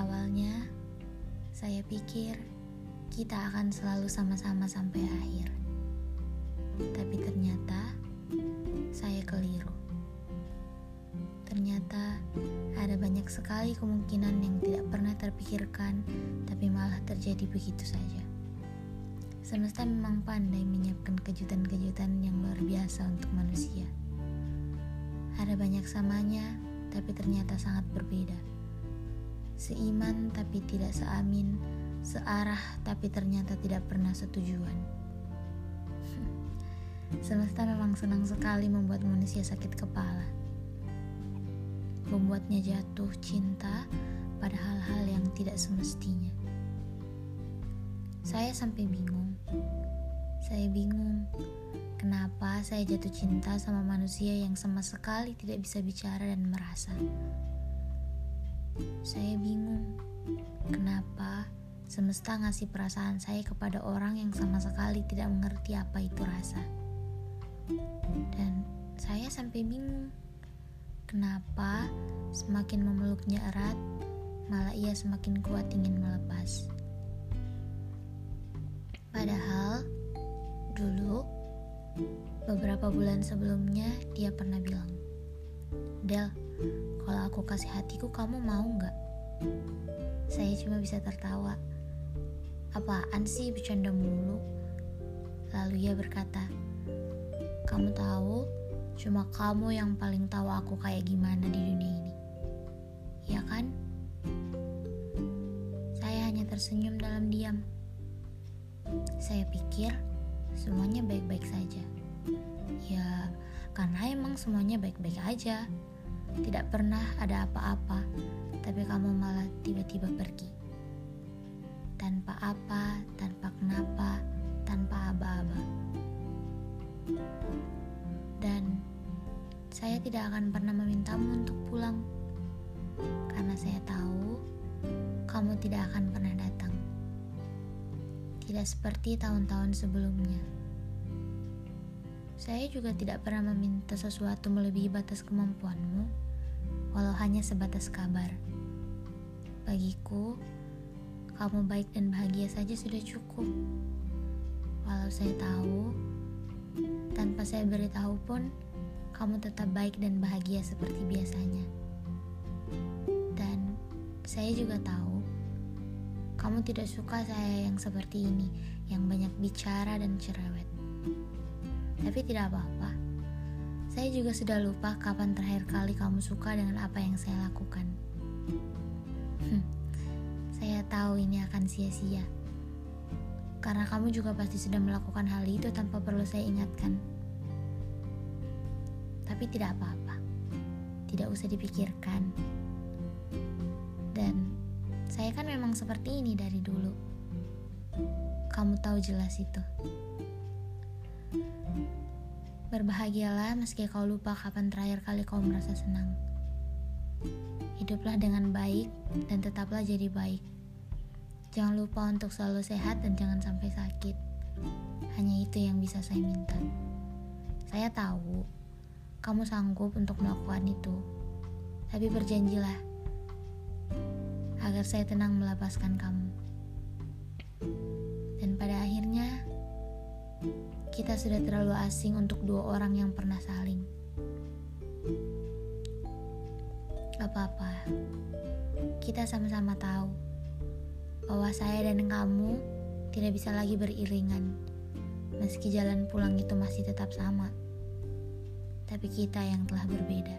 Awalnya, saya pikir kita akan selalu sama-sama sampai akhir. Tapi ternyata, saya keliru. Ternyata, ada banyak sekali kemungkinan yang tidak pernah terpikirkan, tapi malah terjadi begitu saja. Semesta memang pandai menyiapkan kejutan-kejutan yang luar biasa untuk manusia. Ada banyak samanya, tapi ternyata sangat berbeda. Seiman tapi tidak seamin, searah tapi ternyata tidak pernah setujuan. Semesta memang senang sekali membuat manusia sakit kepala. Membuatnya jatuh cinta pada hal-hal yang tidak semestinya. Saya sampai bingung. Saya bingung kenapa saya jatuh cinta sama manusia yang sama sekali tidak bisa bicara dan merasa. Saya bingung kenapa semesta ngasih perasaan saya kepada orang yang sama sekali tidak mengerti apa itu rasa. Dan saya sampai bingung kenapa semakin memeluknya erat, malah ia semakin kuat ingin melepas. Padahal dulu beberapa bulan sebelumnya dia pernah bilang, Del, kalau aku kasih hatiku kamu mau nggak? Saya cuma bisa tertawa. Apaan sih bercanda mulu? Lalu ia berkata, kamu tahu, cuma kamu yang paling tahu aku kayak gimana di dunia ini. Ya kan? Saya hanya tersenyum dalam diam. Saya pikir semuanya baik-baik saja. Ya, karena emang semuanya baik-baik aja. Tidak pernah ada apa-apa, tapi kamu malah tiba-tiba pergi. Tanpa apa, tanpa kenapa, tanpa aba-aba. Dan saya tidak akan pernah memintamu untuk pulang. Karena saya tahu kamu tidak akan pernah datang tidak seperti tahun-tahun sebelumnya. Saya juga tidak pernah meminta sesuatu melebihi batas kemampuanmu, walau hanya sebatas kabar. Bagiku, kamu baik dan bahagia saja sudah cukup. Walau saya tahu, tanpa saya beritahu pun, kamu tetap baik dan bahagia seperti biasanya. Dan saya juga tahu kamu tidak suka saya yang seperti ini, yang banyak bicara dan cerewet. Tapi tidak apa-apa. Saya juga sudah lupa kapan terakhir kali kamu suka dengan apa yang saya lakukan. Hmm, saya tahu ini akan sia-sia. Karena kamu juga pasti sudah melakukan hal itu tanpa perlu saya ingatkan. Tapi tidak apa-apa. Tidak usah dipikirkan. Dan saya kan memang seperti ini dari dulu. Kamu tahu jelas itu. Berbahagialah meski kau lupa kapan terakhir kali kau merasa senang. Hiduplah dengan baik dan tetaplah jadi baik. Jangan lupa untuk selalu sehat dan jangan sampai sakit. Hanya itu yang bisa saya minta. Saya tahu kamu sanggup untuk melakukan itu. Tapi berjanjilah agar saya tenang melepaskan kamu. Kita sudah terlalu asing untuk dua orang yang pernah saling. Apa-apa, kita sama-sama tahu bahwa saya dan kamu tidak bisa lagi beriringan, meski jalan pulang itu masih tetap sama. Tapi kita yang telah berbeda.